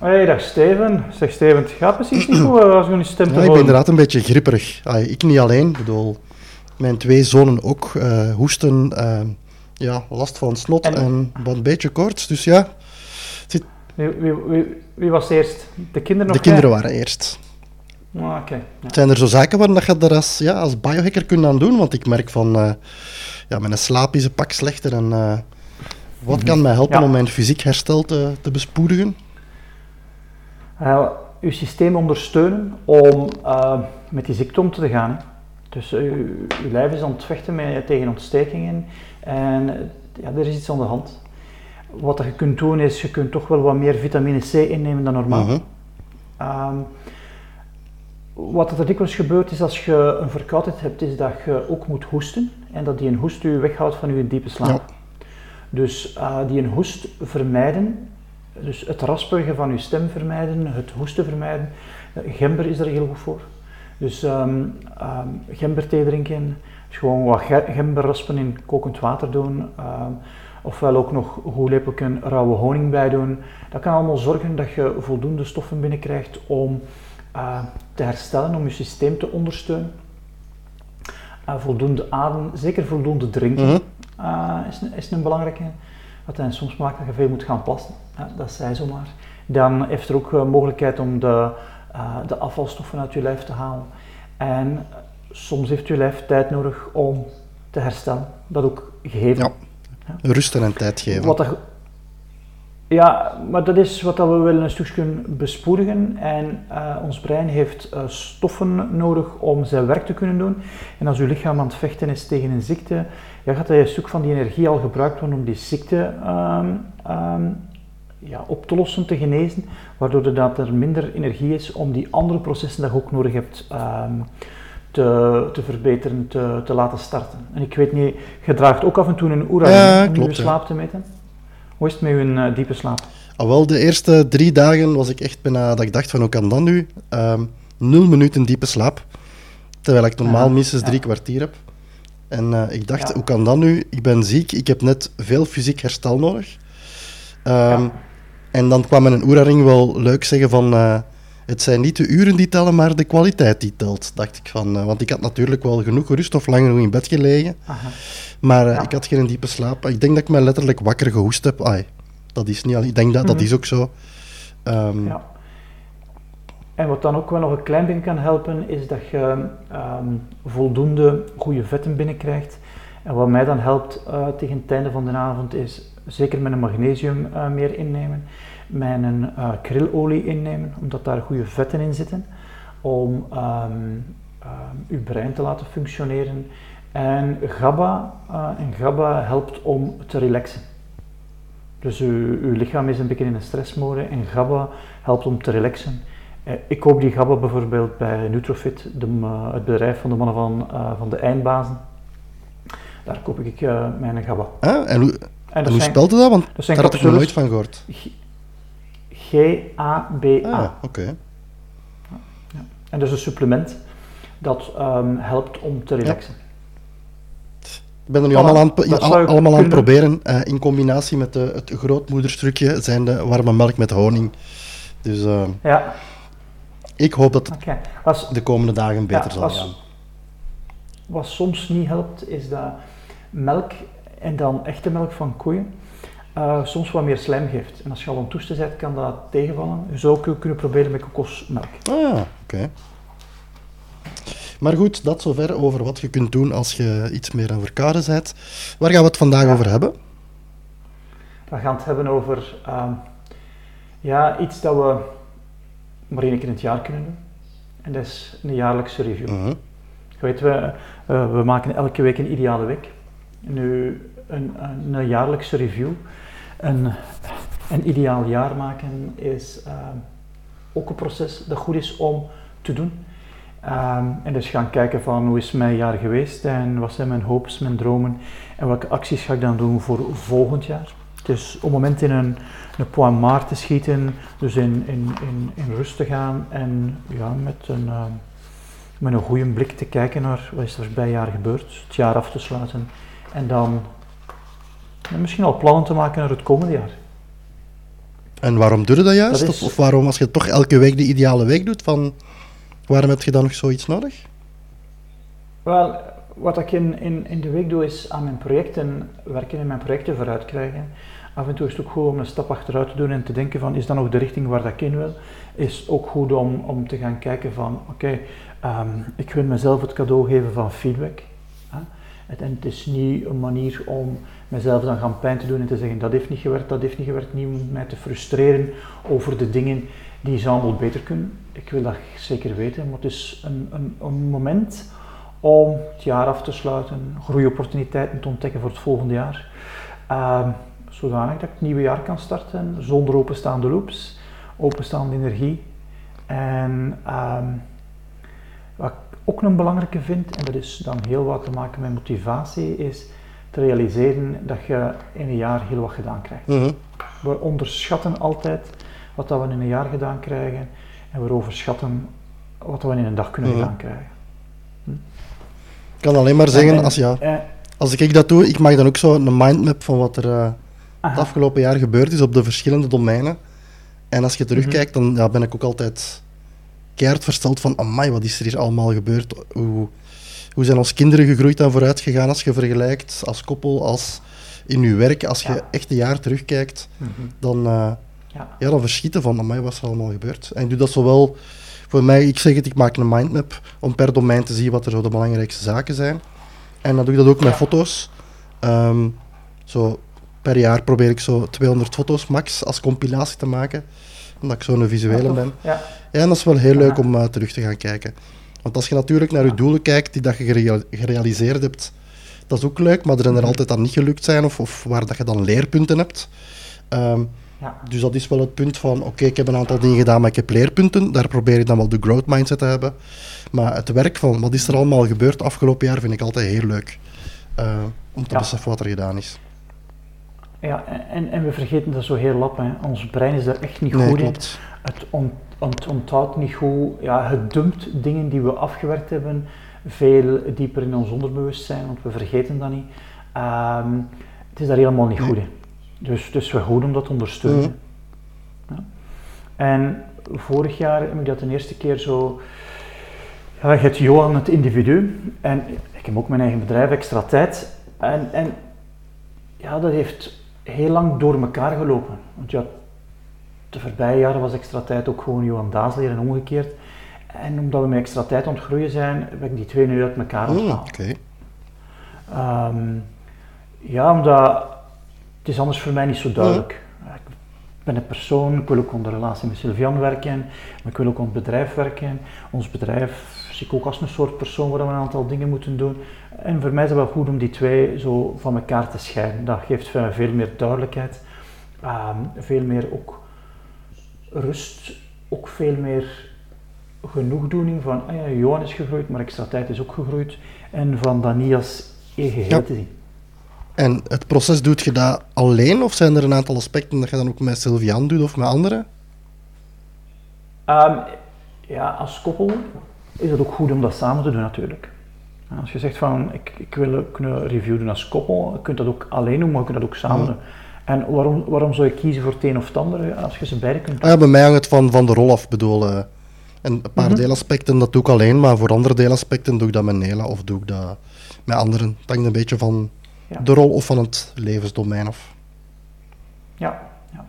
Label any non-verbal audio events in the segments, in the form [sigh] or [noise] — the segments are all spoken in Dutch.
Hey, dag Steven. Zeg Steven, het gaat precies niet goed als je stem te Ja, ik ben inderdaad een beetje gripperig. Ik niet alleen, ik bedoel, mijn twee zonen ook eh, hoesten, eh, ja, last van snot en, En- wat een beetje koorts. Dus ja, Wie, wie, wie, wie was eerst? De kinderen de of kinderen waren eerst. Ah, Oké. ja. Zijn er zo zaken waar dat je er als, ja, als biohacker kunt aan doen? Want ik merk van, eh, ja, mijn slaap is een pak slechter. En eh, wat kan mij helpen Ja. om mijn fysiek herstel te, te bespoedigen? Eh, uw systeem ondersteunen om eh, met die ziekte om te gaan. Hè. Dus eh, uw, uw lijf is aan het vechten met, tegen ontstekingen en eh, ja, er is iets aan de hand. Wat dat je kunt doen is, je kunt toch wel wat meer vitamine C innemen dan normaal. Mhm. Ehm, wat er dikwijls gebeurt is als je een verkoudheid hebt, is dat je ook moet hoesten en dat die een hoest u weghoudt van uw diepe slaap. Ja. Dus eh, die een hoest vermijden, dus het raspige van uw stem vermijden, het hoesten vermijden. Gember is er heel goed voor. Dus ehm ehm, gemberthee drinken, dus gewoon wat ge- gember raspen in kokend water doen. ehm, ofwel ook nog een goed lepeltje rauwe honing bij doen. Dat kan allemaal zorgen dat je voldoende stoffen binnenkrijgt om eh, te herstellen, om je systeem te ondersteunen. Eh, voldoende adem, zeker voldoende drinken Mhm. eh, is, is een belangrijke. Wat dan soms maakt dat je veel moet gaan plassen. Ja, dat zij zomaar. Dan heeft er ook eh, mogelijkheid om de, eh, de afvalstoffen uit je lijf te halen. En eh, soms heeft je lijf tijd nodig om te herstellen. Dat ook gegeven. Ja. Rusten en tijd geven. Wat dat- ja, maar dat is wat dat we willen een stukje bespoedigen. En ons brein heeft stoffen nodig om zijn werk te kunnen doen. En als uw lichaam aan het vechten is tegen een ziekte, ja, gaat dat stuk van die energie al gebruikt worden om die ziekte ehm, ehm, ja, op te lossen, te genezen. Waardoor er, dat er minder energie is om die andere processen dat je ook nodig hebt ehm, te, te verbeteren, te, te laten starten. En ik weet niet, je draagt ook af en toe een oera Ja, om je slaap te meten. Hoe is het met je eh, diepe slaap? Al wel, de eerste drie dagen was ik echt bijna dat ik dacht van hoe kan dat nu? Nul minuten diepe slaap. Terwijl ik normaal Ja, minstens ja. drie kwartier heb. En eh, ik dacht, Ja. hoe kan dat nu? Ik ben ziek, ik heb net veel fysiek herstel nodig. Ehm, Ja. En dan kwam mijn oeraring wel leuk zeggen van... eh, het zijn niet de uren die tellen, maar de kwaliteit die telt, dacht ik van. eh, want ik had natuurlijk wel genoeg gerust of lang genoeg in bed gelegen. Aha. Maar Ja. ik had geen diepe slaap. Ik denk dat ik me letterlijk wakker gehoest heb. Ai, dat is niet al. Ik denk dat dat Mhm. is ook zo. Ehm, Ja. En wat dan ook wel nog een klein beetje kan helpen, is dat je ehm, voldoende goede vetten binnenkrijgt. En wat mij dan helpt eh, tegen het einde van de avond is zeker met een magnesium eh, meer innemen, een eh, krilolie innemen, omdat daar goede vetten in zitten, om ehm, uw brein te laten functioneren. En GABA, en GABA helpt om te relaxen. Dus uw, uw lichaam is een beetje in een stressmode en GABA helpt om te relaxen. Eh, Ik koop die GABA bijvoorbeeld bij Nutrofit, de, het bedrijf van de mannen van, eh, van de eindbazen. Daar koop ik eh, mijn GABA. ah, en hoe, En en dat hoe? Want dat daar had ik nog nooit van gehoord. G-A-B-A. Ah, oké. En dat is een supplement dat ehm, helpt om te relaxen. Ik ben er nu Voilà, allemaal aan, allemaal aan het proberen. in combinatie met de, het grootmoederstukje zijn de warme melk met honing. Dus Ja, ik hoop dat het. Als, de komende dagen beter Ja, zal als- gaan. Wat soms niet helpt, is dat melk, en dan echte melk van koeien, eh, soms wat meer slijm geeft. En als je al aan toesten bent, kan dat tegenvallen. Je zou ook kunnen proberen met kokosmelk. Ah, oké. Maar goed, dat zover over wat je kunt doen als je iets meer aan verkouden bent. Waar gaan we het vandaag Ja. over hebben? We gaan het hebben over ehm, ja, iets dat we maar één keer in het jaar kunnen doen. En dat is een jaarlijkse review. Mhm. Je weet, we, eh, we maken elke week een ideale week. Nu, een, een, een jaarlijkse review. Een, een ideaal jaar maken is, ehm, ook een proces dat goed is om te doen. Ehm, en dus gaan kijken van hoe is mijn jaar geweest en wat zijn mijn hopes, mijn dromen en welke acties ga ik dan doen voor volgend jaar. Dus op het moment in een, een point maar te schieten, dus in, in, in, in rust te gaan en ja, met, een, uh, met een goede blik te kijken naar wat is er bij jaar gebeurd, het jaar af te sluiten en dan ja, misschien al plannen te maken naar het komende jaar. En waarom doe je dat juist? of, of, waarom, als je toch elke week de ideale week doet, van waarom heb je dan nog zoiets nodig? Wel, wat ik in, in, in de week doe, is aan mijn projecten werken en mijn projecten vooruit krijgen. Af en toe is het ook goed om een stap achteruit te doen en te denken van, is dat nog de richting waar dat ik in wil? Is ook goed om, om te gaan kijken van, oké, ehm, ik wil mezelf het cadeau geven van feedback. Hè? En het is niet een manier om mezelf dan gaan pijn te doen en te zeggen dat heeft niet gewerkt, dat heeft niet gewerkt, niet om mij te frustreren over de dingen die ze beter kunnen. Ik wil dat zeker weten, maar het is een, een, moment om het jaar af te sluiten, groeiopportuniteiten te ontdekken voor het volgende jaar. Uh, zodanig dat ik het nieuwe jaar kan starten zonder openstaande loops, openstaande energie. En ehm, wat ik ook een belangrijke vind, en dat is dan heel wat te maken met motivatie, is te realiseren dat je in een jaar heel wat gedaan krijgt. Mhm. We onderschatten altijd wat dat we in een jaar gedaan krijgen en we overschatten wat we in een dag kunnen Mhm. gedaan krijgen. Ik kan alleen maar zeggen, En- als, ja, eh, als ik dat doe, ik maak dan ook zo een mindmap van wat er eh, het aha. afgelopen jaar gebeurd is op de verschillende domeinen. En als je terugkijkt, dan ja, ben ik ook altijd keihard versteld van, amai, wat is er hier allemaal gebeurd? Hoe, hoe zijn onze kinderen gegroeid en vooruit gegaan als je vergelijkt, als koppel, als in je werk. Als je Ja. echt een jaar terugkijkt, Mhm. dan, eh, Ja. ja, dan verschieten van, amai, wat is er allemaal gebeurd? En ik doe dat zowel, voor mij, ik zeg het, ik maak een mindmap om per domein te zien wat er zo de belangrijkste zaken zijn. En dan doe ik dat ook met Ja. foto's. Ehm, zo, per jaar probeer ik zo 200 foto's max als compilatie te maken, omdat ik zo'n visuele ben. Ja. Ja, en dat is wel heel leuk om eh, terug te gaan kijken. Want als je natuurlijk naar je doelen kijkt die dat je gerea- gerealiseerd hebt, dat is ook leuk, maar er zijn er Mhm. altijd dan niet gelukt zijn of, of waar dat je dan leerpunten hebt. Ehm, Ja. dus dat is wel het punt van, oké, ik heb een aantal dingen gedaan, maar ik heb leerpunten. Daar probeer ik dan wel de growth mindset te hebben. Maar het werk van, wat is er allemaal gebeurd afgelopen jaar, vind ik altijd heel leuk. eh, om te Ja. beseffen wat er gedaan is. Ja, en, en we vergeten dat zo heel lap. Hè. Ons brein is daar echt niet Nee, goed in. Het, on, het onthoudt niet goed. Ja, het dumpt dingen die we afgewerkt hebben veel dieper in ons onderbewustzijn, want we vergeten dat niet. Ehm, het is daar helemaal niet Nee. goed in. Dus het is wel goed om dat te ondersteunen. Ja. En vorig jaar heb ik dat de eerste keer zo. Ja, je hebt Johan het individu en ik heb ook mijn eigen bedrijf, extra tijd. En, en ja, dat heeft heel lang door elkaar gelopen. Want ja, de voorbije jaren was extra tijd ook gewoon Johan Daasleer en omgekeerd. En omdat we met extra tijd ontgroeien zijn, heb ik die twee nu uit elkaar Mm, onthaald. Oké. Ehm, ja, omdat het is anders voor mij niet zo duidelijk. Ik ben een persoon, ik wil ook de relatie met Sylvian werken, maar ik wil ook het bedrijf werken. Ons bedrijf zie ik ook als een soort persoon waar we een aantal dingen moeten doen. En voor mij is het wel goed om die twee zo van elkaar te scheiden. Dat geeft veel veel meer duidelijkheid, ehm, veel meer ook rust, ook veel meer genoegdoening van, ah ja, Johan is gegroeid, maar extra tijd is ook gegroeid. En van dat niet als één geheel Ja. te zien. En het proces doet je dat alleen, of zijn er een aantal aspecten dat je dan ook met Sylvian doet of met anderen? Ehm, ja, als koppel is het ook goed om dat samen te doen natuurlijk. En Als je zegt van ik, ik wil een review doen als koppel, je kunt dat ook alleen doen, maar je kunt dat ook samen doen. En waarom, waarom zou je kiezen voor het een of het andere als je ze beide kunt Ah ja, bij mij hangt het van, van de rol af, bedoel. eh, en een paar Mhm. deelaspecten dat doe ik alleen, maar voor andere deelaspecten doe ik dat met Nela of doe ik dat met anderen. Het hangt een beetje van Ja. de rol of van het levensdomein af. Ja, ja.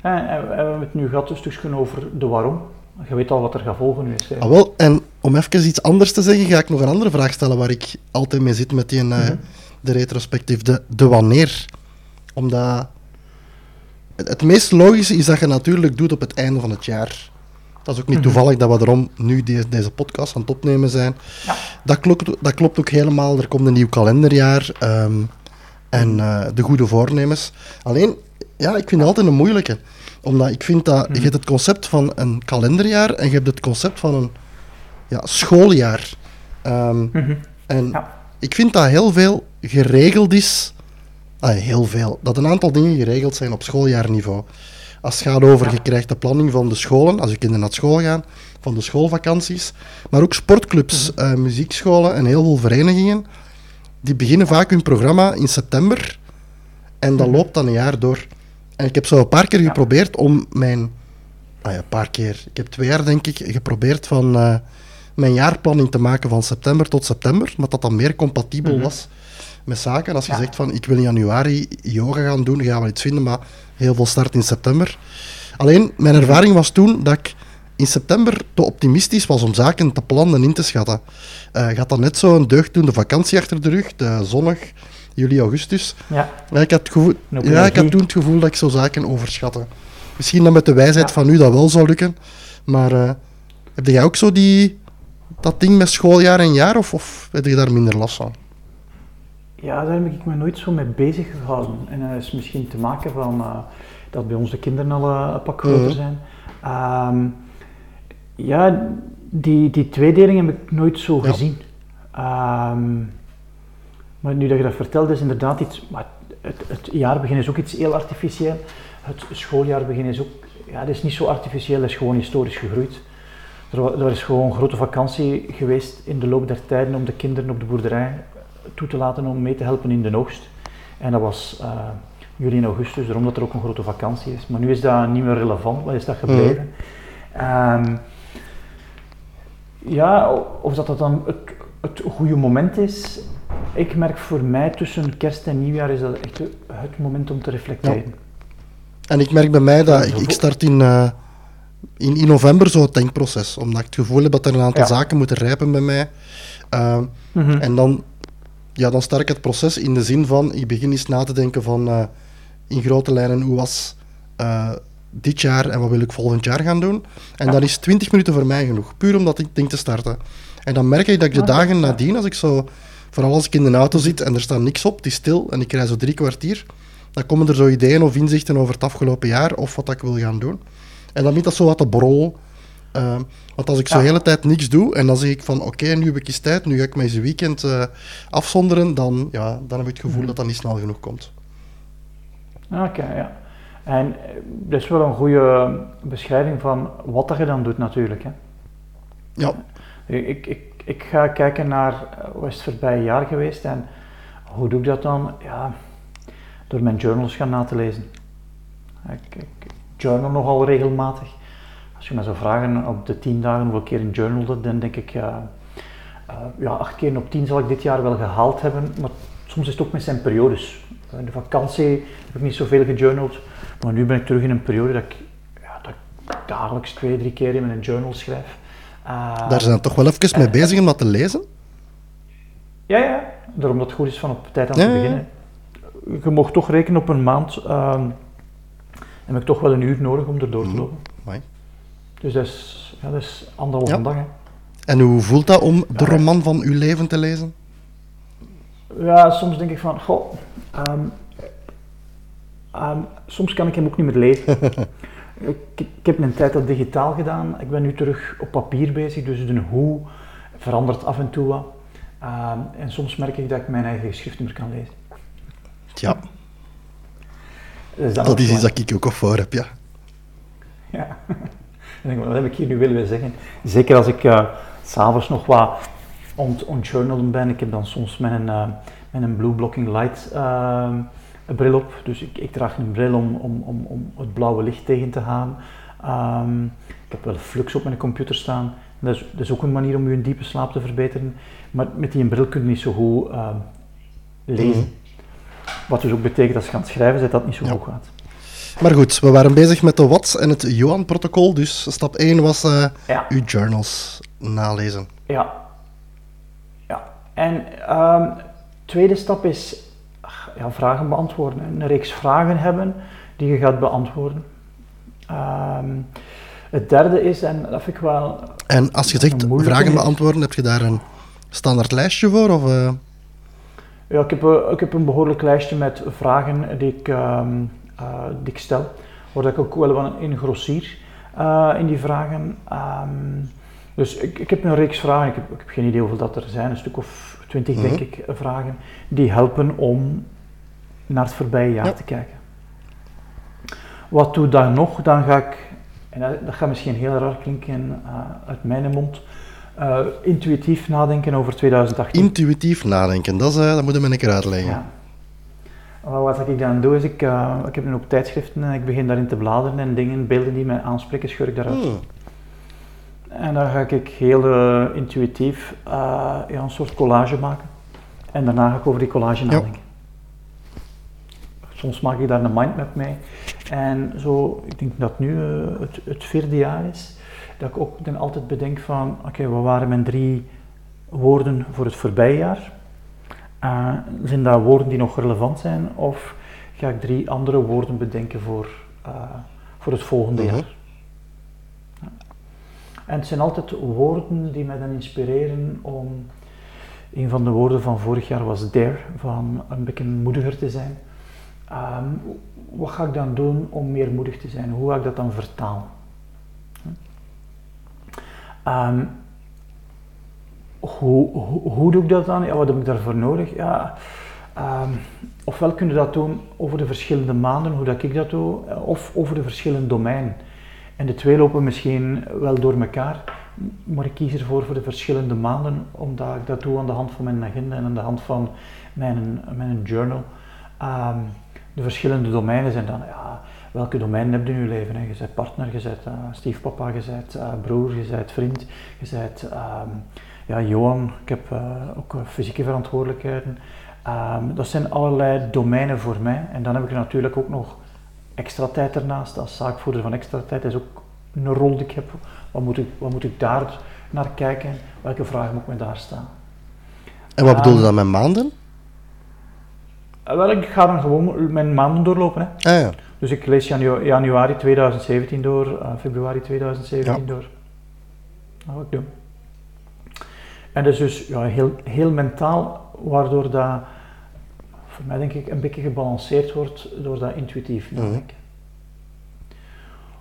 En, en we hebben het nu gehad een stukje over de waarom. Je weet al wat er gaat volgen nu. Is. Ah, wel, en om even iets anders te zeggen, ga ik nog een andere vraag stellen waar ik altijd mee zit met die, eh, Mhm. de retrospectief. De, de wanneer. Omdat het, het meest logische is dat je natuurlijk doet op het einde van het jaar. Dat is ook niet Mhm. toevallig dat we erom nu de- deze podcast aan het opnemen zijn. Ja. Dat, klopt, dat klopt ook helemaal. Er komt een nieuw kalenderjaar. ehm, en eh, de goede voornemens. Alleen, ja, ik vind het altijd een moeilijke. Omdat ik vind dat je hebt het concept van een kalenderjaar en je hebt het concept van een ja, schooljaar. Ehm, en Ja. ik vind dat heel veel geregeld is. Ah, heel veel. Dat een aantal dingen geregeld zijn op schooljaarniveau. Als het gaat over, Ja. je krijgt de planning van de scholen, als je kinderen naar school gaan, van de schoolvakanties. Maar ook sportclubs, eh, muziekscholen en heel veel verenigingen. Die beginnen vaak hun programma in september. En dat loopt dan een jaar door. En ik heb zo een paar keer geprobeerd om mijn... Nou ja, een paar keer. Ik heb twee jaar, denk ik, geprobeerd van eh, mijn jaarplanning te maken van september tot september. Maar dat dat meer compatibel was met zaken. Als je Ja. zegt van, ik wil in januari yoga gaan doen, gaan we iets vinden, maar heel veel start in september. Alleen, mijn ervaring was toen dat ik in september te optimistisch was om zaken te plannen en in te schatten. Eh gaat dan net zo een deugddoende vakantie achter de rug, de zonnig, juli, augustus. Ja, Ja, ik had, het gevoel, ja, ik had toen het gevoel dat ik zo zaken overschatte. Misschien dan met de wijsheid Ja. van nu dat wel zou lukken. Maar eh, heb jij ook zo die, dat ding met schooljaar en jaar, of, of heb je daar minder last van? Ja, daar heb ik me nooit zo mee bezig gehouden. En dat is misschien te maken van eh, dat bij ons de kinderen al eh, een pak groter Mhm. zijn. Ehm, ja, die, die tweedeling heb ik nooit zo Ja. gezien. Ehm, maar nu dat je dat vertelt, is inderdaad iets. Maar het, het jaarbegin is ook iets heel artificieel. Het schooljaarbegin is ook. Ja, het is niet zo artificieel, het is gewoon historisch gegroeid. Er, er is gewoon een grote vakantie geweest in de loop der tijden om de kinderen op de boerderij toe te laten om mee te helpen in de oogst. En dat was eh, juli en augustus, daarom dat er ook een grote vakantie is. Maar nu is dat niet meer relevant, wat is dat gebleven? Ehm, ja, of dat, dat dan het, het goede moment is. Ik merk voor mij tussen kerst en nieuwjaar is dat echt het moment om te reflecteren. En ik merk bij mij dat ik start in, eh, in, in november zo het denkproces. Omdat ik het gevoel heb dat er een aantal Ja. zaken moeten rijpen bij mij. Eh, Mhm. En dan, ja, dan start ik het proces in de zin van, ik begin eens na te denken van, eh, in grote lijnen, hoe was eh, dit jaar en wat wil ik volgend jaar gaan doen? En Ja. dan is 20 minuten voor mij genoeg, puur om dat ding te starten. En dan merk ik dat ik de dagen nadien, als ik zo, vooral als ik in de auto zit en er staat niks op, het is stil en ik rij zo drie kwartier, dan komen er zo ideeën of inzichten over het afgelopen jaar of wat ik wil gaan doen. En dan begint dat zo wat te borrel. Eh, want als ik zo de Ja. hele tijd niks doe en dan zeg ik van oké, nu heb ik eens tijd, nu ga ik mij eens een weekend eh, afzonderen, dan, ja, dan heb ik het gevoel dat dat niet snel genoeg komt. Oké, ja. En eh, dat is wel een goede beschrijving van wat dat je dan doet natuurlijk. Hè. Ja, Ik, ik, ik ga kijken naar hoe is het voorbije jaar geweest en hoe doe ik dat dan? Ja, door mijn journals gaan na te lezen. Ik, ik journal nogal regelmatig. Als je me zou vragen op de tien dagen hoeveel keer een journalde, dan denk ik ja, eh, ja, acht keer op tien zal ik dit jaar wel gehaald hebben. Maar soms is het ook met zijn periodes. In de vakantie heb ik niet zoveel gejournald, maar nu ben ik terug in een periode dat ik, ja, dat ik dagelijks twee, drie keer in mijn journal schrijf. Eh, daar zijn we toch wel even mee bezig om dat te lezen. ja, ja, daarom dat het goed is van op tijd aan te ja, ja. beginnen. Je mocht toch rekenen op een maand. ehm heb ik toch wel een uur nodig om erdoor te lopen. Amai. Dus dat is, ja, dat is anderhalve Ja. dag. Hè. En hoe voelt dat om de roman van uw leven te lezen? Ja, soms denk ik van, goh, ehm, ehm, soms kan ik hem ook niet meer lezen. [laughs] ik, ik heb een tijd dat digitaal gedaan. Ik ben nu terug op papier bezig, dus de hoe verandert af en toe wat. Ehm, en soms merk ik dat ik mijn eigen geschrift niet meer kan lezen. Ja, Dus dat is iets dat ik ook al voor heb, ja. Ja. [laughs] Wat heb ik hier nu willen zeggen? Zeker als ik s s'avonds nog wat ontjournalen ben. Ik heb dan soms met een, eh, met een Blue Blocking Light eh, bril op. Dus ik, ik draag een bril om, om, om, om het blauwe licht tegen te gaan. Ehm, ik heb wel flux op mijn computer staan. Dat is, dat is ook een manier om je diepe slaap te verbeteren. Maar met die bril kun je niet zo goed lezen. Wat dus ook betekent als je gaat schrijven, dat dat niet zo Ja. goed gaat. Maar goed, we waren bezig met de Watts en het Johan-protocol, dus stap 1 was Ja. uw journals nalezen. Ja. Ja. En ehm tweede stap is ja, vragen beantwoorden. Een reeks vragen hebben die je gaat beantwoorden. Ehm, het derde is, en dat vind ik wel... En als je Dat zegt vragen beantwoorden, heb je daar een standaard lijstje voor? Of, eh, Ja, ik, heb, eh, ik heb een behoorlijk lijstje met vragen die ik, ehm, eh, die ik stel. Word ik ook wel wat in grossier uh, in die vragen. Um, dus ik, ik heb een reeks vragen, ik heb, ik heb, geen idee hoeveel dat er zijn, een stuk of twintig denk Mhm. ik, vragen, die helpen om naar het voorbije jaar Ja. te kijken. Wat doe ik dan nog? Dan ga ik, en dat, dat gaat misschien heel raar klinken uh, uit mijn mond, uh, intuïtief nadenken over 2018. Intuïtief nadenken, dat, is, uh, dat moet je me een keer uitleggen. Ja. Wat ik dan doe is, ik, uh, ik heb een hoop tijdschriften en ik begin daarin te bladeren en dingen, beelden die mij aanspreken, scheur ik daaruit. Hmm. En dan ga ik heel intuïtief ja, een soort collage maken. En daarna ga ik over die collage nadenken. Soms maak ik daar een mindmap mee. En zo, ik denk dat nu het, het, vierde jaar is, dat ik ook dan altijd bedenk van, oké, okay, wat waren mijn drie woorden voor het voorbije jaar? Uh, zijn dat woorden die nog relevant zijn? Of ga ik drie andere woorden bedenken voor, uh, voor het volgende Mhm. jaar? Ja. En het zijn altijd woorden die mij dan inspireren om... Een van de woorden van vorig jaar was dare, van een beetje moediger te zijn. Um, wat ga ik dan doen om meer moedig te zijn? Hoe ga ik dat dan vertalen? Um, hoe, hoe, doe ik dat dan? Ja, wat heb ik daarvoor nodig? Ja, um, ofwel kun je dat doen over de verschillende maanden, hoe dat ik dat doe, of over de verschillende domeinen. En de twee lopen misschien wel door elkaar, maar ik kies ervoor voor de verschillende maanden, omdat ik dat doe aan de hand van mijn agenda en aan de hand van mijn, mijn journal. Um, de verschillende domeinen zijn dan, ja, welke domeinen heb je in je leven? Hè? Je bent partner, je bent uh, stiefpapa, je bent uh, broer, je bent vriend, je bent um, ja, Johan, ik heb uh, ook fysieke verantwoordelijkheden. Um, dat zijn allerlei domeinen voor mij. En dan heb ik natuurlijk ook nog extra tijd ernaast. Als zaakvoerder van extra tijd is ook een rol die ik heb. Wat moet ik, wat moet ik daar naar kijken? Welke vragen moet ik me daar staan? En wat bedoel je dan met maanden? Wel, ik ga dan gewoon mijn maanden doorlopen. Hè. Ah, ja. Dus ik lees janu januari 2017 door, uh, februari 2017 Ja. door. Dat ga ik doen. En dat is dus ja, heel, heel mentaal, waardoor dat voor mij denk ik een beetje gebalanceerd wordt door dat intuïtief Mhm. nadenken.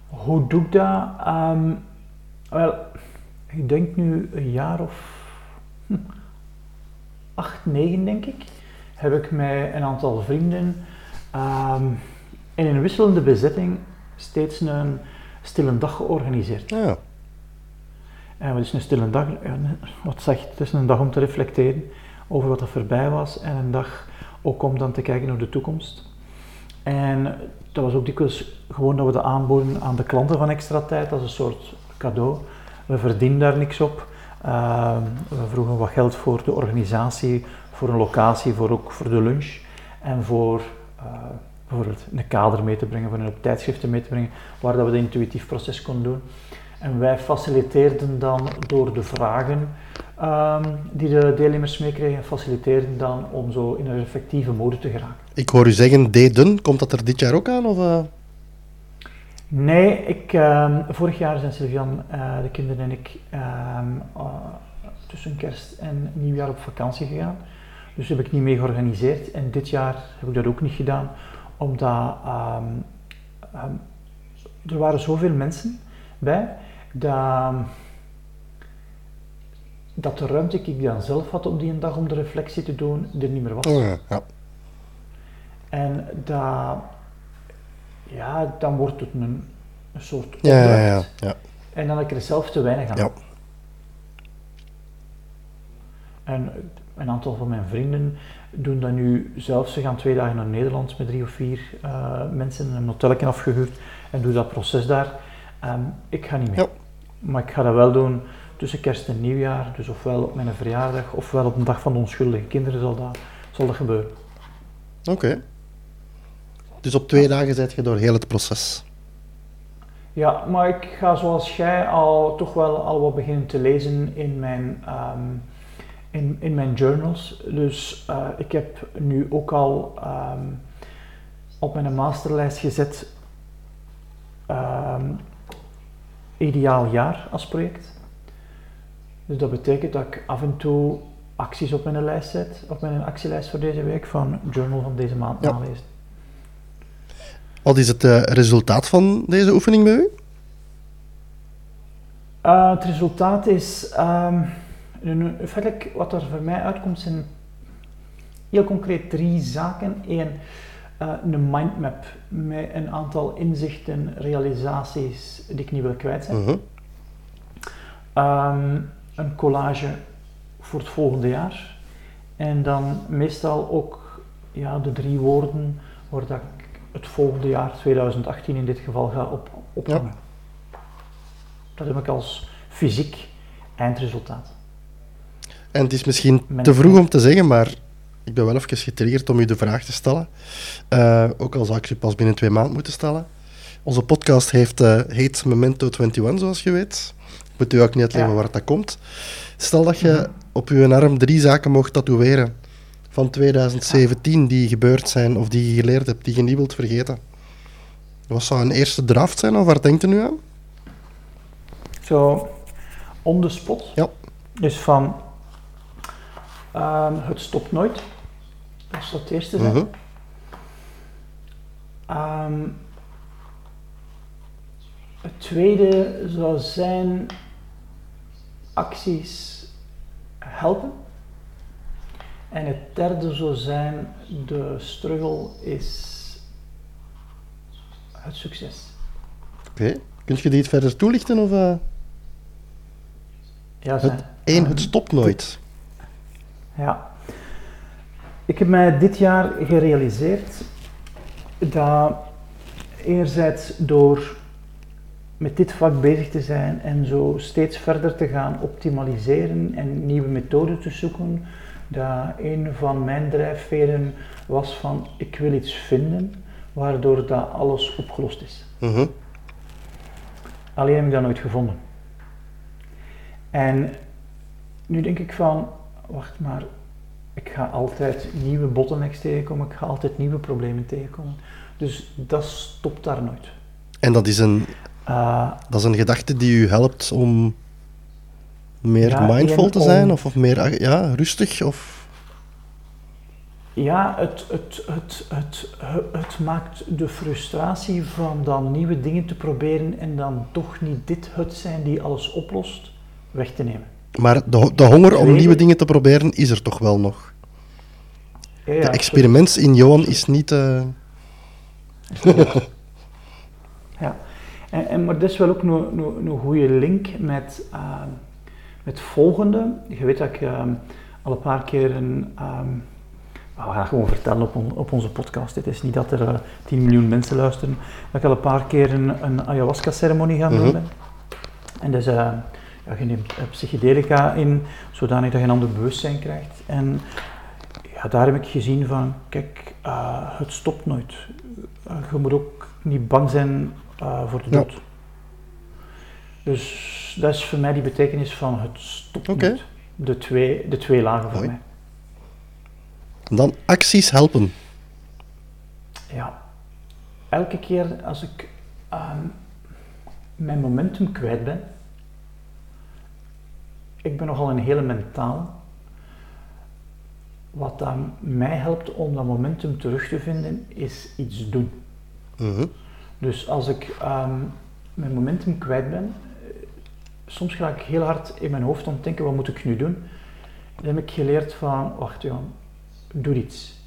Hoe doe ik dat? Um, wel, ik denk nu een jaar of hm, acht, negen denk ik, heb ik met een aantal vrienden um, in een wisselende bezetting steeds een stille dag georganiseerd. Ja. En wat is een stille dag? Wat zegt, het is een dag om te reflecteren over wat er voorbij was en een dag ook om dan te kijken naar de toekomst. En dat was ook dikwijls gewoon dat we dat aanboden aan de klanten van extra tijd als een soort cadeau. We verdienen daar niks op. Uh, we vroegen wat geld voor de organisatie, voor een locatie, voor ook voor de lunch en voor uh, bijvoorbeeld een kader mee te brengen, voor een op tijdschriften mee te brengen, waar dat we het intuïtief proces konden doen. En wij faciliteerden dan door de vragen um, die de deelnemers meekregen, faciliteerden dan om zo in een effectieve mode te geraken. Ik hoor u zeggen deden, komt dat er dit jaar ook aan? Of, uh... Nee, ik, um, vorig jaar zijn Sylvian, uh, de kinderen en ik um, uh, tussen kerst en nieuwjaar op vakantie gegaan. Dus heb ik niet mee georganiseerd. En dit jaar heb ik dat ook niet gedaan, omdat er waren zoveel mensen bij dat, dat de ruimte die ik dan zelf had op die dag om de reflectie te doen, er niet meer was. Oh, ja. ja. En dat, ja, dan wordt het een, een soort ja, ja, ja. En dan heb ik er zelf te weinig aan. Ja. En een aantal van mijn vrienden doen dat nu zelf. Ze gaan twee dagen naar Nederland met drie of vier uh, mensen en een hotelje afgehuurd en doen dat proces daar. Um, ik ga niet mee. Ja. Maar ik ga dat wel doen tussen kerst en nieuwjaar. Dus ofwel op mijn verjaardag, ofwel op een dag van de onschuldige kinderen zal dat, zal dat gebeuren. Oké. Okay. Dus op twee dagen zit je door heel het proces. Ja, maar ik ga zoals jij al toch wel al wat beginnen te lezen in mijn, um, in, in mijn journals. Dus uh, ik heb nu ook al um, op mijn masterlijst gezet um, ideaal jaar als project. Dus dat betekent dat ik af en toe acties op mijn lijst zet, op mijn actielijst voor deze week van journal van deze maand ja. nalezen. Wat is het uh, resultaat van deze oefening bij u? Uh, het resultaat is, um, feitelijk wat er voor mij uitkomt zijn heel concreet drie zaken. Eén, uh, een mindmap met een aantal inzichten, realisaties die ik niet wil kwijt zijn. Uh um, een collage voor het volgende jaar. En dan meestal ook ja, de drie woorden waar dat ik het volgende jaar, 2018 in dit geval, ga op, ophangen. Ja. Dat heb ik als fysiek eindresultaat. En het is misschien te vroeg om te zeggen, maar ik ben wel even getriggerd om u de vraag te stellen. Uh, ook al zou ik je pas binnen twee maanden moeten stellen. Onze podcast heeft, uh, heet Memento 21, zoals je weet. Ik moet u ook niet uitleggen ja. waar dat komt. Stel dat je op uw arm drie zaken mocht tatoeëren van 2017 die gebeurd zijn of die je geleerd hebt, die je niet wilt vergeten. Wat zou een eerste draft zijn of waar denkt u nu aan? Zo, on the spot. Ja. Dus van um, het stopt nooit. Dat zou het eerste zijn. um, het tweede zou zijn acties helpen. En het derde zou zijn, de struggle is het succes. Oké, okay. kun je die iets verder toelichten? Of, uh... Ja, het, één, het stopt nooit. Ja. Ik heb mij dit jaar gerealiseerd dat enerzijds door met dit vak bezig te zijn en zo steeds verder te gaan optimaliseren en nieuwe methoden te zoeken, dat een van mijn drijfveren was van ik wil iets vinden waardoor dat alles opgelost is. Mhm. Alleen heb ik dat nooit gevonden. En nu denk ik van, wacht maar, ik ga altijd nieuwe bottlenecks tegenkomen, ik ga altijd nieuwe problemen tegenkomen. Dus dat stopt daar nooit. En dat is een, uh, dat is een gedachte die u helpt om meer Ja, mindful te zijn? om- Of, of meer ja, rustig? Of... Ja, het, het, het, het, het, het maakt de frustratie van dan nieuwe dingen te proberen en dan toch niet dit het zijn die alles oplost, weg te nemen. Maar de, de honger om nieuwe dingen te proberen is er toch wel nog? Ja, ja, de experiment in Johan is niet... eh, [laughs] Ja, en, en, maar dat is wel ook een, goede link met, ehm, met volgende. Je weet dat ik ehm, al een paar keer een. ehm, we gaan gewoon vertellen op, on- op onze podcast. Het is niet dat er eh, 10 miljoen mensen luisteren. Dat ik al een paar keer een, een ayahuasca-ceremonie gaan doen Mhm. En dus, eh, je neemt eh, psychedelica in, zodanig dat je een ander bewustzijn krijgt. En ja, daar heb ik gezien van, kijk, eh, het stopt nooit. Eh, je moet ook niet bang zijn voor de Ja. dood. Dus dat is voor mij die betekenis van het stopt Oké. nooit. De twee, de twee lagen voor mij. Dan acties helpen. Ja. Elke keer als ik ehm, mijn momentum kwijt ben, ik ben nogal een hele mentaal. Wat dan mij helpt om dat momentum terug te vinden, is iets doen. Mhm. Dus als ik ehm, mijn momentum kwijt ben, eh, soms ga ik heel hard in mijn hoofd aan het denken, wat moet ik nu doen? Dan heb ik geleerd van, wacht doe iets.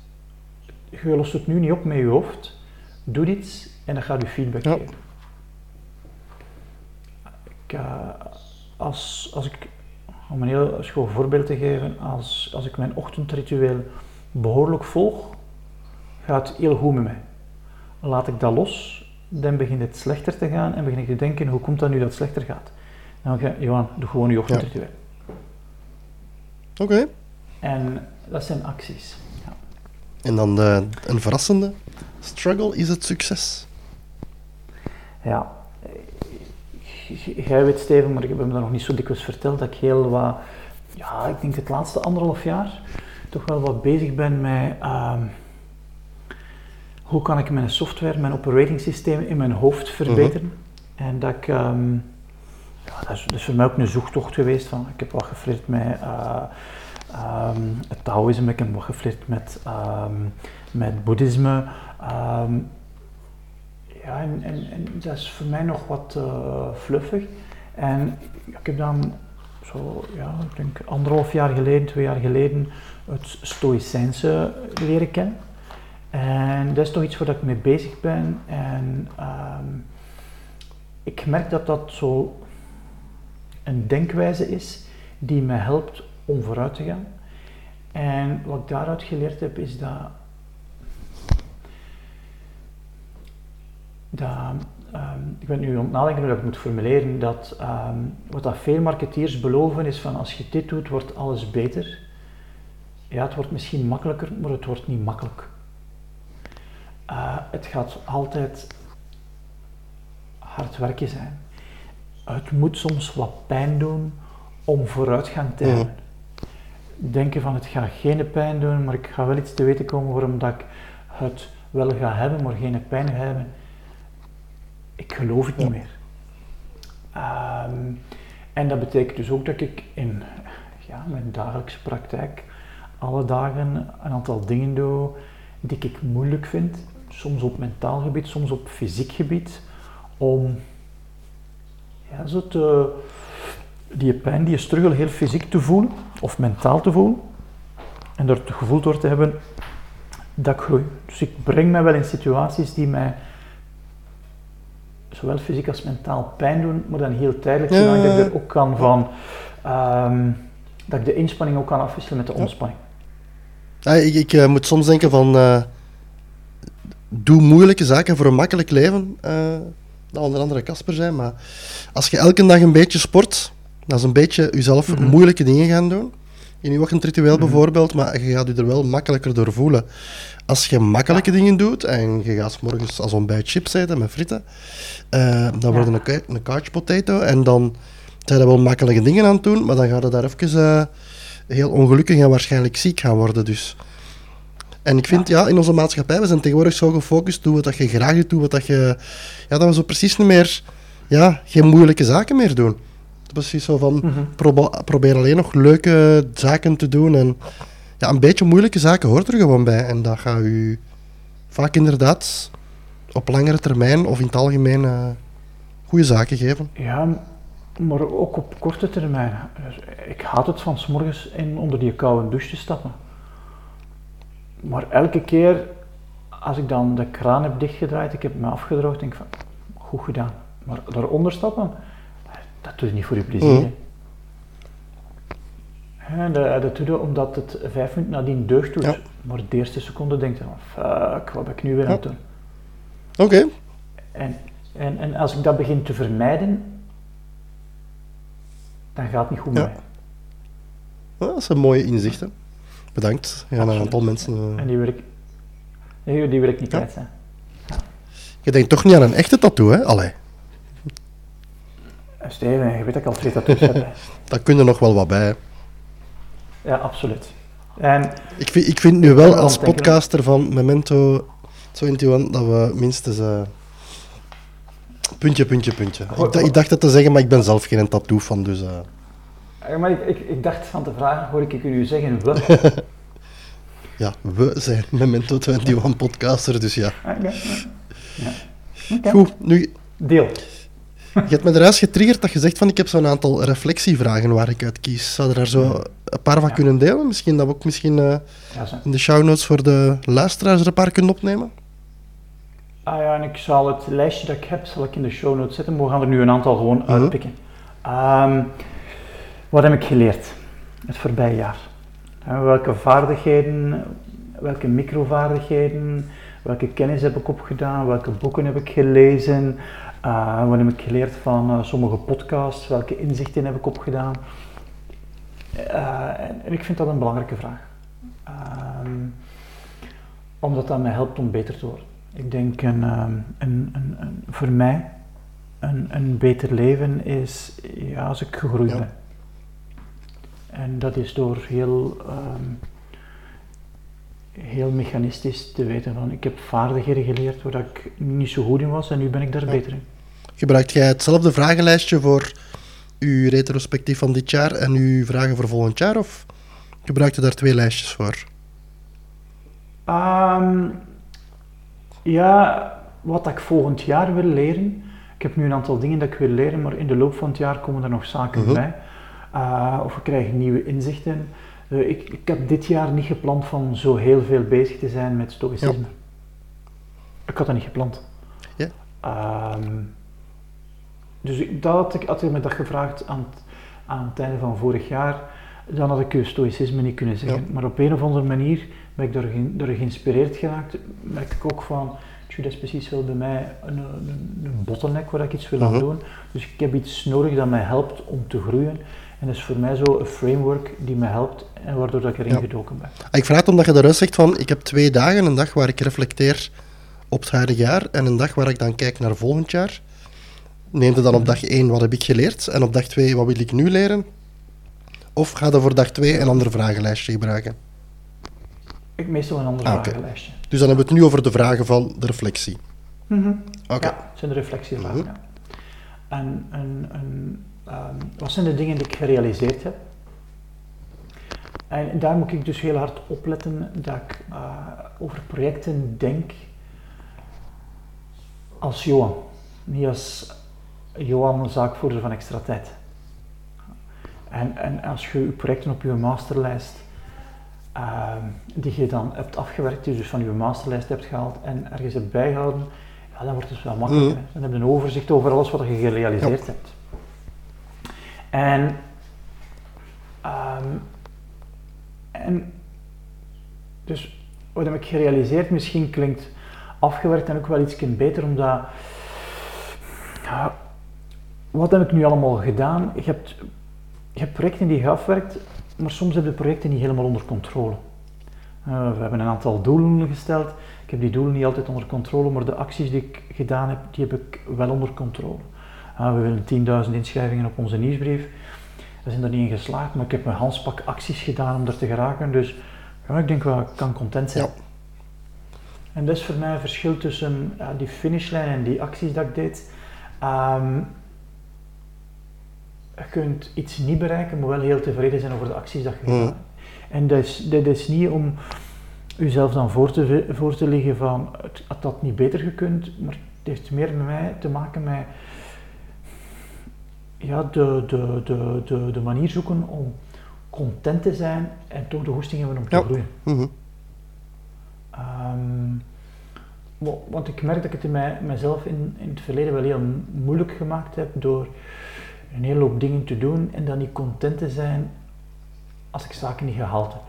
Je lost het nu niet op met je hoofd, doe iets en dan gaat je feedback Ja. geven. Ik, eh, als, als ik, om een heel schoon voorbeeld te geven, als, als ik mijn ochtendritueel behoorlijk volg, gaat het heel goed met mij. Laat ik dat los, dan begint het slechter te gaan en begin ik te denken, hoe komt dat nu dat het slechter gaat? Dan ga je, Johan, doe gewoon je ochtendritueel. Oké. En dat zijn acties. Ja. En dan de, een verrassende. Struggle is het succes. Ja. Jij weet, Steven, maar ik heb hem dat nog niet zo dikwijls verteld, dat ik heel wat, ja, ik denk het laatste anderhalf jaar, toch wel wat bezig ben met ehm, hoe kan ik mijn software, mijn operating systeem in mijn hoofd verbeteren. En dat ik, ehm, ja, dat is, dat is voor mij ook een zoektocht geweest. Van, ik heb wat geflirt met ehm, het Taoïsme, ik heb wat geflirt met, ehm, met boeddhisme. Ja, en, en, dat is voor mij nog wat uh, fluffig. En ik heb dan zo, ja, ik denk anderhalf jaar geleden, twee jaar geleden, het Stoïcijnse leren kennen. En dat is toch iets waar ik mee bezig ben. En um, ik merk dat dat zo een denkwijze is die me helpt om vooruit te gaan. En wat ik daaruit geleerd heb, is dat, dat um, ik ben nu aan het nadenken hoe ik het moet formuleren, dat um, wat dat veel marketeers beloven is van als je dit doet, wordt alles beter. Ja, het wordt misschien makkelijker, maar het wordt niet makkelijk. Uh, het gaat altijd hard werken zijn. Het moet soms wat pijn doen om vooruitgang te hebben. Denken van het gaat geen pijn doen, maar ik ga wel iets te weten komen waarom dat ik het wel ga hebben, maar geen pijn ga hebben. Ik geloof het niet meer. Um, en dat betekent dus ook dat ik in ja, mijn dagelijkse praktijk alle dagen een aantal dingen doe die ik moeilijk vind. Soms op mentaal gebied, soms op fysiek gebied. Om ja, zo te, die pijn, die struggle heel fysiek te voelen of mentaal te voelen. En er het gevoel door te hebben dat ik groei. Dus ik breng mij wel in situaties die mij zowel fysiek als mentaal pijn doen, maar dan heel tijdelijk, zodat ik er ook kan van, um, dat ik de inspanning ook kan afwisselen met de ontspanning. Ja, ik, ik uh, moet soms denken van, uh, doe moeilijke zaken voor een makkelijk leven. Uh, dat onder andere Casper zijn, maar als je elke dag een beetje sport, dat is een beetje jezelf mm -hmm. moeilijke dingen gaan doen. In je ochtendritueel -hmm. bijvoorbeeld, maar je gaat je er wel makkelijker door voelen. Als je makkelijke dingen doet en je gaat morgens als ontbijt chips eten met frieten, uh, dan ja. wordt een, een couch potato en dan zijn er wel makkelijke dingen aan het doen, maar dan gaat je daar even uh, heel ongelukkig en waarschijnlijk ziek gaan worden. Dus. En ik vind, ja. ja. in onze maatschappij, we zijn tegenwoordig zo gefocust, doe wat dat je graag doet, doe wat dat je... Ja, dat we zo precies niet meer... Ja, geen moeilijke zaken meer doen. Precies zo van, mm -hmm. probo probeer alleen nog leuke zaken te doen en ja, een beetje moeilijke zaken hoort er gewoon bij. En dat gaat u vaak inderdaad op langere termijn of in het algemeen uh, goede zaken geven. Ja, maar ook op korte termijn. Ik haat het van s morgens in onder die koude douche te stappen. Maar elke keer als ik dan de kraan heb dichtgedraaid, ik heb me afgedroogd, denk ik van, goed gedaan. Maar daaronder stappen, dat doe je niet voor je plezier. Mm. Dat, dat doe je omdat het vijf minuten nadien deugd doet. Ja. Maar de eerste seconde denkt je van, fuck, wat ben ik nu weer aan het doen? Oké. Okay. En, en, en als ik dat begin te vermijden, dan gaat het niet goed ja. mee. dat is een mooie inzicht. Hè? Bedankt. Ja, een aantal mensen. Uh... En die wil ik, nee, die wil ik niet ja. kwijt. Ja. Je denkt toch niet aan een echte tattoo, hè? Allee. Steven, je weet dat ik al twee tattoos heb. [laughs] Daar kun je nog wel wat bij. Ja, absoluut. En ik, vind, ik vind nu wel als podcaster van Memento 21 dat we minstens. Uh, puntje, puntje, puntje. Ik, ik, dacht dat te zeggen, maar ik ben zelf geen tattoo van, dus. Uh... Ja, maar ik, ik, ik, dacht van te vragen, hoor ik u zeggen we. [laughs] ja, we zijn Memento 21 [laughs] podcaster, dus ja. Okay. Ah, ja. Okay. Goed, nu. Deel. Je hebt me eruit getriggerd dat je zegt van ik heb zo'n aantal reflectievragen waar ik uit kies. Zou er daar zo een paar van ja. kunnen delen? Misschien dat we ook misschien uh, ja, in de show notes voor de luisteraars er een paar kunnen opnemen? Ah ja, en ik zal het lijstje dat ik heb, zal ik in de show notes zetten. Maar we gaan er nu een aantal gewoon uh -huh. uitpikken. Um, wat heb ik geleerd het voorbije jaar? welke vaardigheden, welke microvaardigheden, welke kennis heb ik opgedaan, welke boeken heb ik gelezen, uh, wat heb ik geleerd van uh, sommige podcasts, welke inzichten heb ik opgedaan. Uh, en, en, ik vind dat een belangrijke vraag. Um, omdat dat mij helpt om beter te worden. Ik denk een, um, een, een, een voor mij een, een beter leven is ja, als ik gegroeid ja. ben. En dat is door heel, um, heel mechanistisch te weten van ik heb vaardigheden geleerd waar ik niet zo goed in was en nu ben ik daar ja. beter in. Gebruikt jij hetzelfde vragenlijstje voor uw retrospectief van dit jaar en uw vragen voor volgend jaar of gebruikt je daar twee lijstjes voor? Um, ja, wat ik volgend jaar wil leren. Ik heb nu een aantal dingen dat ik wil leren, maar in de loop van het jaar komen er nog zaken Mhm. bij. Uh, of we krijgen nieuwe inzichten. Uh, ik, ik heb dit jaar niet gepland van zo heel veel bezig te zijn met stoïcisme. Ja. Ik had dat niet gepland. Ja. Ehm, dus dat had, ik, had ik me dat gevraagd aan het, aan het einde van vorig jaar, dan had ik stoïcisme niet kunnen zeggen. Ja. Maar op een of andere manier ben ik door, ge- door geïnspireerd geraakt. Merk ik ook van, tjoe, dat is precies wel bij mij een, een, een bottleneck waar ik iets wil aan Mhm. doen. Dus ik heb iets nodig dat mij helpt om te groeien. En dat is voor mij zo een framework die mij helpt en waardoor dat ik erin Ja. gedoken ben. Ah, Ik vraag het omdat je daaruit zegt van, ik heb twee dagen, een dag waar ik reflecteer op het huidige jaar en een dag waar ik dan kijk naar volgend jaar. Neem dan op dag 1 wat heb ik geleerd en op dag 2 wat wil ik nu leren? Of ga je voor dag 2 een ander vragenlijstje gebruiken? Ik meestal een ander Ah, vragenlijstje. Dus dan hebben we het nu over de vragen van de reflectie. Mhm. Oké. Ja, het zijn de reflectievragen. Mhm. ja. En, en, en ehm, wat zijn de dingen die ik gerealiseerd heb? En daar moet ik dus heel hard opletten dat ik eh, over projecten denk als Johan. Niet als Johan, zaakvoerder van extra tijd. En, en als je je projecten op je masterlijst, ehm, die je dan hebt afgewerkt, die je dus van je masterlijst hebt gehaald en ergens hebt bijgehouden, ja, dan wordt het wel makkelijker. Mhm. Dan heb je een overzicht over alles wat je gerealiseerd hebt. En, ehm, en dus wat heb ik gerealiseerd? Misschien klinkt afgewerkt en ook wel iets beter, omdat ja, wat heb ik nu allemaal gedaan? Je hebt, je hebt projecten die je afwerkt, maar soms heb je projecten niet helemaal onder controle. Eh, we hebben een aantal doelen gesteld. Ik heb die doelen niet altijd onder controle, maar de acties die ik gedaan heb, die heb ik wel onder controle. Eh, we willen 10.000 inschrijvingen op onze nieuwsbrief. We zijn er niet in geslaagd, maar ik heb een handspak acties gedaan om er te geraken. Dus ja, ik denk wel, ik kan content zijn. Ja. En dat is voor mij een verschil tussen ja, die finishlijn en die acties dat ik deed. Ehm, je kunt iets niet bereiken, maar wel heel tevreden zijn over de acties dat je Mhm. gedaan hebt. En dat is, dat is niet om jezelf dan voor te, voor te liggen van het had dat niet beter gekund, maar het heeft meer met mij te maken met ja, de, de, de, de, de manier zoeken om content te zijn en toch de hoesting hebben om te Ja. groeien. Mhm. Ehm, wa- want ik merk dat ik het in mij, mezelf in, in het verleden wel heel moeilijk gemaakt heb door een hele hoop dingen te doen en dan niet content te zijn als ik zaken niet gehaald heb.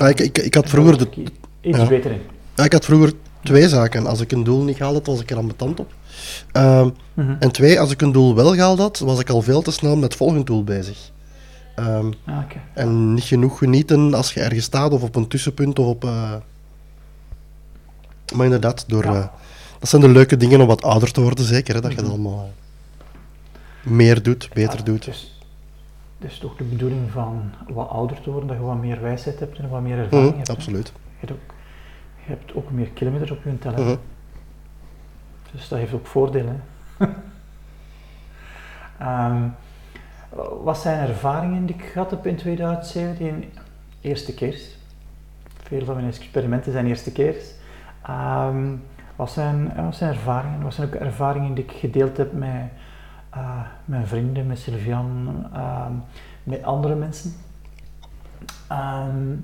Ah, ik, ik, ik had vroeger de, ik iets ja. beter in. ja, ik had vroeger twee zaken. Als ik een doel niet gehaald had, was ik er ambetant op. Ehm, Mhm. en twee, als ik een doel wel gehaald had, was ik al veel te snel met het volgende doel bezig. Ah, oké. en niet genoeg genieten als je ergens staat of op een tussenpunt of op... eh, Maar inderdaad, door, Ja. eh, dat zijn de leuke dingen om wat ouder te worden, zeker. Hè, dat je Mhm. dat allemaal eh, meer doet, beter Ja, doet. Dus, het is toch de bedoeling van wat ouder te worden, dat je wat meer wijsheid hebt en wat meer ervaring Mhm, hebt. hè? absoluut. Je, hebt ook, je hebt ook meer kilometers op je teller. Mhm. Dus dat heeft ook voordelen. [laughs] Ehm, wat zijn ervaringen die ik gehad heb in 2017? Eerste keers. Veel van mijn experimenten zijn eerste keers. Ehm, wat, zijn, ja, wat zijn ervaringen? Wat zijn ook ervaringen die ik gedeeld heb met eh, mijn vrienden, met Sylvian, ehm, met andere mensen? Ehm,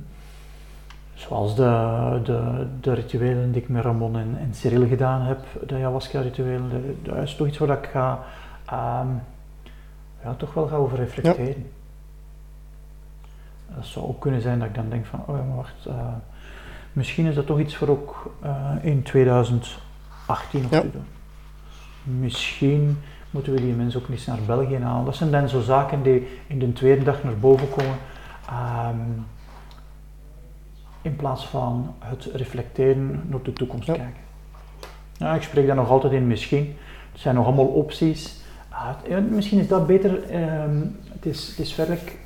Zoals de, de, de rituelen die ik met Ramon en, en Cyril gedaan heb, de ayahuasca-rituelen, dat- is toch iets waar ik ga, ehm, ja, toch wel ga over reflecteren. Dat zou ook kunnen zijn dat ik dan denk van, oh ja, maar wacht, eh, misschien is dat toch iets voor ook eh, in 2018 op Ja. te doen. Misschien moeten we die mensen ook niet naar België halen. Dat zijn dan zo zaken die in de tweede dag naar boven komen. Ehm, in plaats van het reflecteren naar de toekomst Ja. kijken. Ja, ik spreek daar nog altijd in misschien. Het zijn nog allemaal opties. Ah, misschien is dat beter. ehm, het, is, het is werkelijk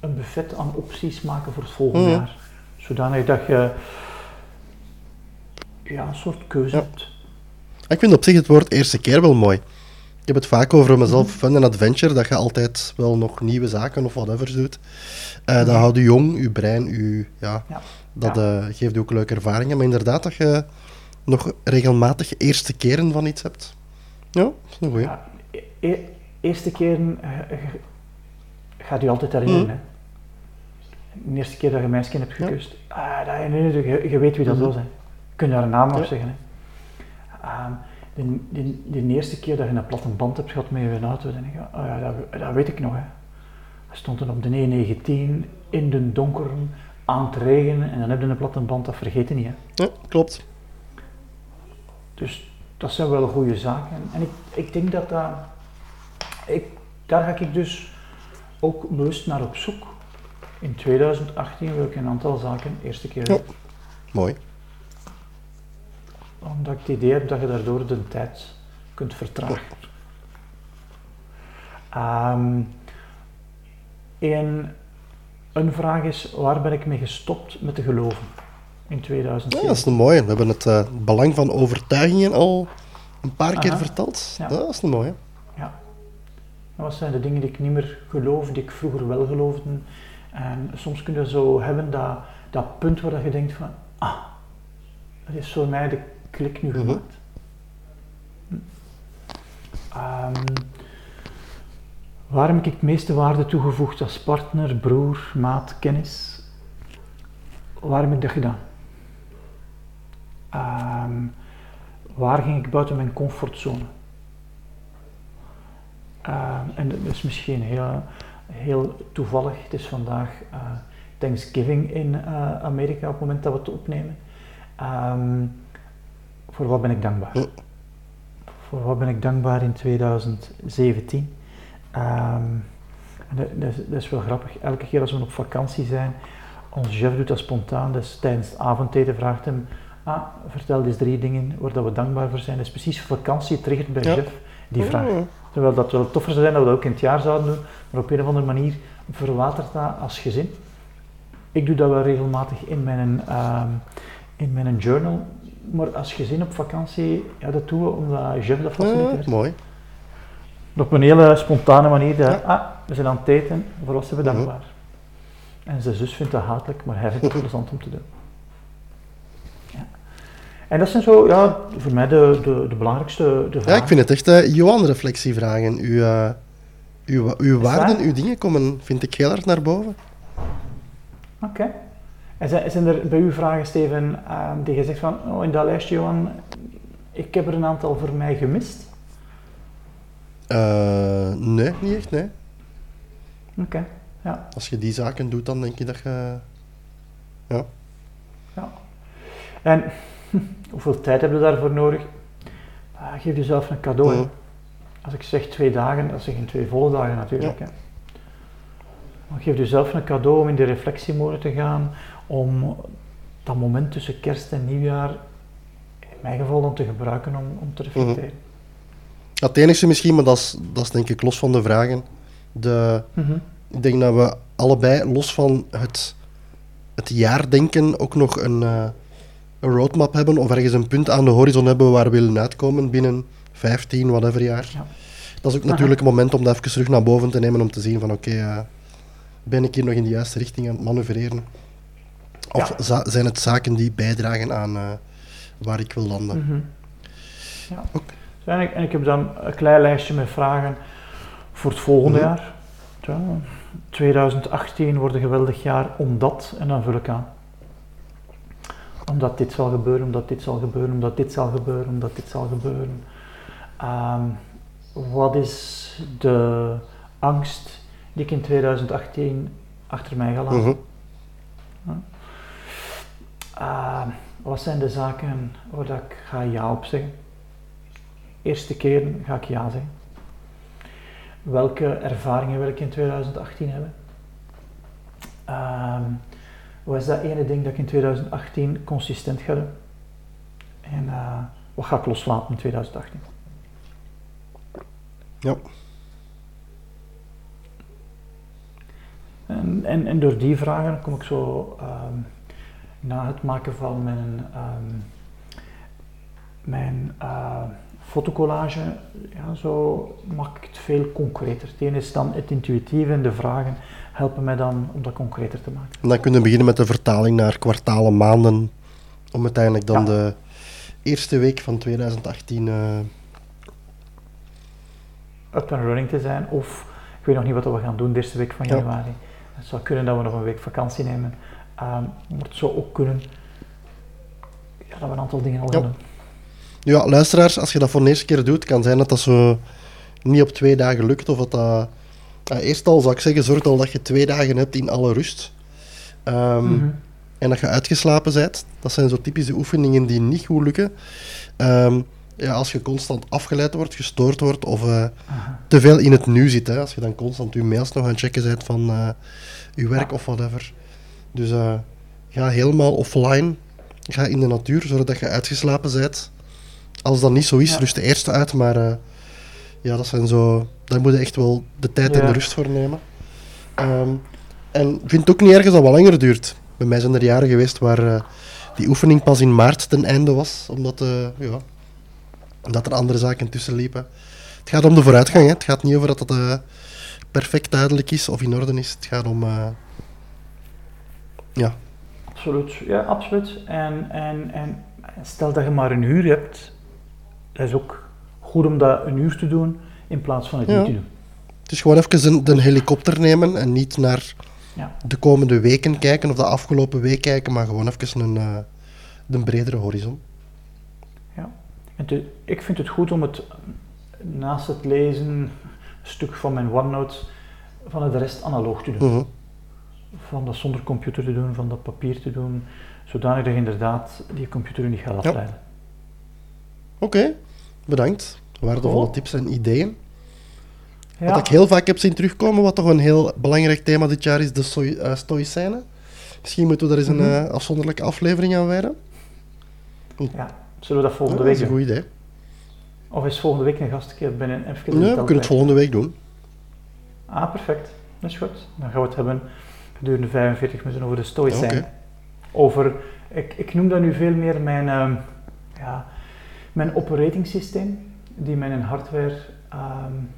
een buffet aan opties maken voor het volgende Mhm. jaar. Zodanig dat je ja, een soort keuze Ja. hebt. Ik vind op zich het woord eerste keer wel mooi. Ik heb het vaak over mezelf Mhm. fun en adventure, dat je altijd wel nog nieuwe zaken of whatever doet. Eh Dat Mhm. houdt je jong, je brein, je, ja, Ja. dat eh, geeft je ook leuke ervaringen. Maar inderdaad, dat je nog regelmatig eerste keren van iets hebt? Ja, dat is een goeie. Ja, e- e- eerste keer eh, gaat u altijd herinneren. Mhm. Hè? De eerste keer dat je een meisje hebt gekust, ah, dat herinnert je, je, weet wie dat Mhm. was. Hè. Je kunt daar een naam op zeggen. Hè. Ehm, de, de, de eerste keer dat je een platte band hebt gehad met je auto, dan denk je, oh ja, dat, dat weet ik nog. Hè. We stonden op de E19 in de donker aan het regenen en dan heb je een platte band, dat vergeet je niet. Hè. Ja, klopt. Dus dat zijn wel goede zaken. En ik, ik denk dat dat. Ik, daar ga ik dus ook bewust naar op zoek. In 2018 wil ik een aantal zaken eerste keer Ja. Mooi. Omdat ik het idee heb dat je daardoor de tijd kunt vertragen. Ehm, en een vraag is, waar ben ik mee gestopt met te geloven in Ja, 2007? dat is een mooie. We hebben het eh, belang van overtuigingen al een paar keer verteld. Ja. Dat is een mooie. Ja. Wat zijn de dingen die ik niet meer geloof, die ik vroeger wel geloofde? En soms kun je zo hebben dat, dat punt waar dat je denkt van, ah, dat is voor mij de klik nu Mhm. gemaakt. Hm. Ehm, waarom heb ik het meeste waarde toegevoegd als partner, broer, maat, kennis? Waarom heb ik dat gedaan? Ehm, waar ging ik buiten mijn comfortzone? Ehm, en dat is misschien heel, heel toevallig. Het is vandaag eh, Thanksgiving in eh, Amerika op het moment dat we het opnemen. Voor wat ben ik dankbaar? Ja. Voor wat ben ik dankbaar in 2017? Ehm, dat, is, dat is wel grappig. Elke keer als we op vakantie zijn, onze chef doet dat spontaan. Dus tijdens het avondeten vraagt hem: ah, vertel eens drie dingen waar dat we dankbaar voor zijn. Dat is precies vakantie triggert bij Ja. chef die vraag. Oh. Terwijl dat wel toffer zou zijn dat we dat ook in het jaar zouden doen, maar op een of andere manier verwatert dat als gezin. Ik doe dat wel regelmatig in mijn, ehm, in mijn journal, maar als gezin op vakantie, ja, dat doen we omdat Jeff dat faciliteert. Ja, mooi. Op een hele spontane manier, dat, Ja. ah, we zijn aan het eten, voor wat zijn we Mhm. dankbaar. En zijn zus vindt dat hatelijk, maar hij vindt het plezant om te doen. Ja. En dat zijn zo, ja, voor mij de, de, de belangrijkste de Ja, vragen. ik vind het echt eh Johan-reflectievragen. Uw, eh, uw, uw waar? waarden, uw dingen komen, vind ik, heel hard naar boven. Oké. En zijn, er bij u vragen, Steven, ehm, die je zegt van, oh, in dat lijstje, Johan, ik heb er een aantal voor mij gemist? Eh, nee, niet echt, nee. Oké, ja, Als je die zaken doet, dan denk je dat je... Ja. ja. En [laughs] hoeveel tijd heb je daarvoor nodig? Ah, geef jezelf een cadeau. Mhm. Als ik zeg twee dagen, dat zijn geen twee volle dagen natuurlijk. Hè. Maar geef jezelf een cadeau om in de reflectiemode te gaan, om dat moment tussen kerst en nieuwjaar, in mijn geval dan te gebruiken om, om te reflecteren. Ja, Het enige misschien, maar dat is, dat is denk ik los van de vragen. De, Mhm. ik denk dat we allebei, los van het, het jaardenken, ook nog een, eh, een roadmap hebben of ergens een punt aan de horizon hebben waar we willen uitkomen binnen 15, whatever jaar. Ja. Dat is ook natuurlijk een moment om dat even terug naar boven te nemen om te zien van oké, eh, ben ik hier nog in de juiste richting aan het manoeuvreren? Of Ja. zijn het zaken die bijdragen aan eh, waar ik wil landen? Mhm. Ja. Oké. Zo, En, ik, en ik heb dan een klein lijstje met vragen voor het volgende Mhm. jaar. Ja, 2018 wordt een geweldig jaar omdat, en dan vul ik aan. Omdat dit zal gebeuren, omdat dit zal gebeuren, omdat dit zal gebeuren, omdat dit zal gebeuren. Ehm, wat is de angst die ik in 2018 achter mij ga laten? Mhm. Wat zijn de zaken waar dat ik ga ja op zeggen? Eerste keer ga ik ja zeggen. Welke ervaringen wil ik in 2018 hebben? Ehm, wat is dat ene ding dat ik in 2018 consistent ga doen? En eh, wat ga ik loslaten in 2018? Ja. En, en, en door die vragen kom ik zo ehm, na het maken van mijn, ehm, mijn eh, fotocollage, ja, zo maak ik het veel concreter. Het ene is dan het intuïtieve en de vragen helpen mij dan om dat concreter te maken. En dan kunnen we beginnen met de vertaling naar kwartalen, maanden, om uiteindelijk dan Ja. de eerste week van 2018 uh... up and running te zijn. Of ik weet nog niet wat we gaan doen de eerste week van januari. Ja. Het zou kunnen dat we nog een week vakantie nemen. Um, maar het zou ook kunnen ja, dat we een aantal dingen al ja. doen. Ja, luisteraars, als je dat voor de eerste keer doet, kan zijn dat dat zo niet op twee dagen lukt. Of dat dat... Ja, eerst al zou ik zeggen, zorg al dat je twee dagen hebt in alle rust. Um, mm -hmm. En dat je uitgeslapen bent. Dat zijn zo typische oefeningen die niet goed lukken. Um, ja, als je constant afgeleid wordt, gestoord wordt of uh, te veel in het nu zit. Hè, als je dan constant je mails nog aan het checken bent van uh, je werk ja. of whatever. Dus uh, ga helemaal offline. Ga in de natuur, zodat je uitgeslapen bent. Als dat niet zo is, ja. rust de eerste uit. Maar ja, dat zijn zo... Daar moet je echt wel de tijd en de rust voor nemen. Um, en ik vind het ook niet erg dat wat langer duurt. Bij mij zijn er jaren geweest waar die oefening pas in maart ten einde was. Omdat, ja, dat er andere zaken tussen liepen. Het gaat om de vooruitgang. Hè. Het gaat niet over dat het perfect duidelijk is of in orde is. Het gaat om. Ja. Absoluut. Ja, absoluut. En, en, en stel dat je maar een uur hebt, dat is ook goed om dat een uur te doen in plaats van het ja. niet te doen. Het is gewoon even een, een helikopter nemen en niet naar ja. de komende weken kijken of de afgelopen week kijken, maar gewoon even een, uh, een bredere horizon. En te, ik vind het goed om het naast het lezen, een stuk van mijn OneNote, van de rest analoog te doen. Mhm. Van dat zonder computer te doen, van dat papier te doen, zodanig dat je inderdaad die computer niet gaat afleiden. Ja. Oké, bedankt. Waardevolle tips en ideeën. Ja. Wat ik heel vaak heb zien terugkomen, wat toch een heel belangrijk thema dit jaar is, de uh, stoïcijnen. Misschien moeten we daar eens een uh, afzonderlijke aflevering aan wijden. Ja. Zullen we dat volgende week doen? Dat is een goed idee. Of is volgende week een gastkeer binnen? Even nee, we kunnen het volgende week doen. Ah, perfect. Dat is goed. Dan gaan we het hebben gedurende 45 minuten over de stoïcijn. Okay. Over, ik, ik noem dat nu veel meer mijn, um, ja, mijn operating systeem, die mijn hardware um,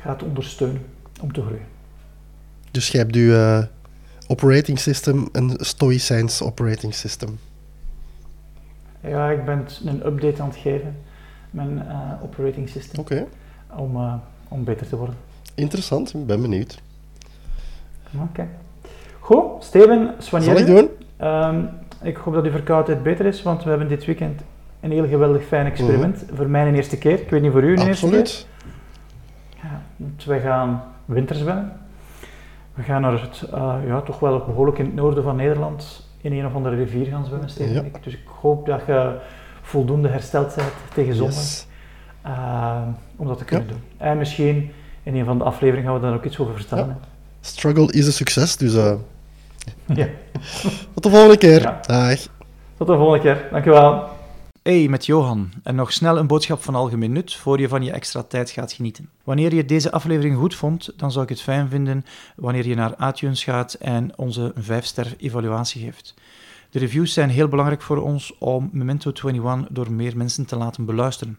gaat ondersteunen om te groeien. Dus je hebt je uh, operating system een stoïcijns operating system. Ja, ik ben een update aan het geven, mijn uh, operating system, okay. om, uh, om beter te worden. Interessant, ik ben benieuwd. Oké. Okay. Goed, Steven, soigneer Zal ik doen? Um, ik hoop dat uw verkoudheid beter is, want we hebben dit weekend een heel geweldig fijn experiment. Uh -huh. Voor mij een eerste keer, ik weet niet voor u een Absoluut. eerste keer. Ja, dus wij gaan winterzwemmen. We gaan naar het, uh, ja, toch wel behoorlijk in het noorden van Nederland, in een of andere rivier gaan zwemmen, Steven. Ja. Dus ik hoop dat je voldoende hersteld bent tegen zondag. Yes. Uh, om dat te kunnen ja. doen. En misschien in een van de afleveringen gaan we daar ook iets over vertellen. Struggle is een succes, dus uh, ja. tot de volgende keer. Ja. Dag. Tot de volgende keer, dankjewel. Hey, met Johan. En nog snel een boodschap van algemeen nut voor je van je extra tijd gaat genieten. Wanneer je deze aflevering goed vond, dan zou ik het fijn vinden wanneer je naar iTunes gaat en onze 5-ster evaluatie geeft. De reviews zijn heel belangrijk voor ons om Memento 21 door meer mensen te laten beluisteren.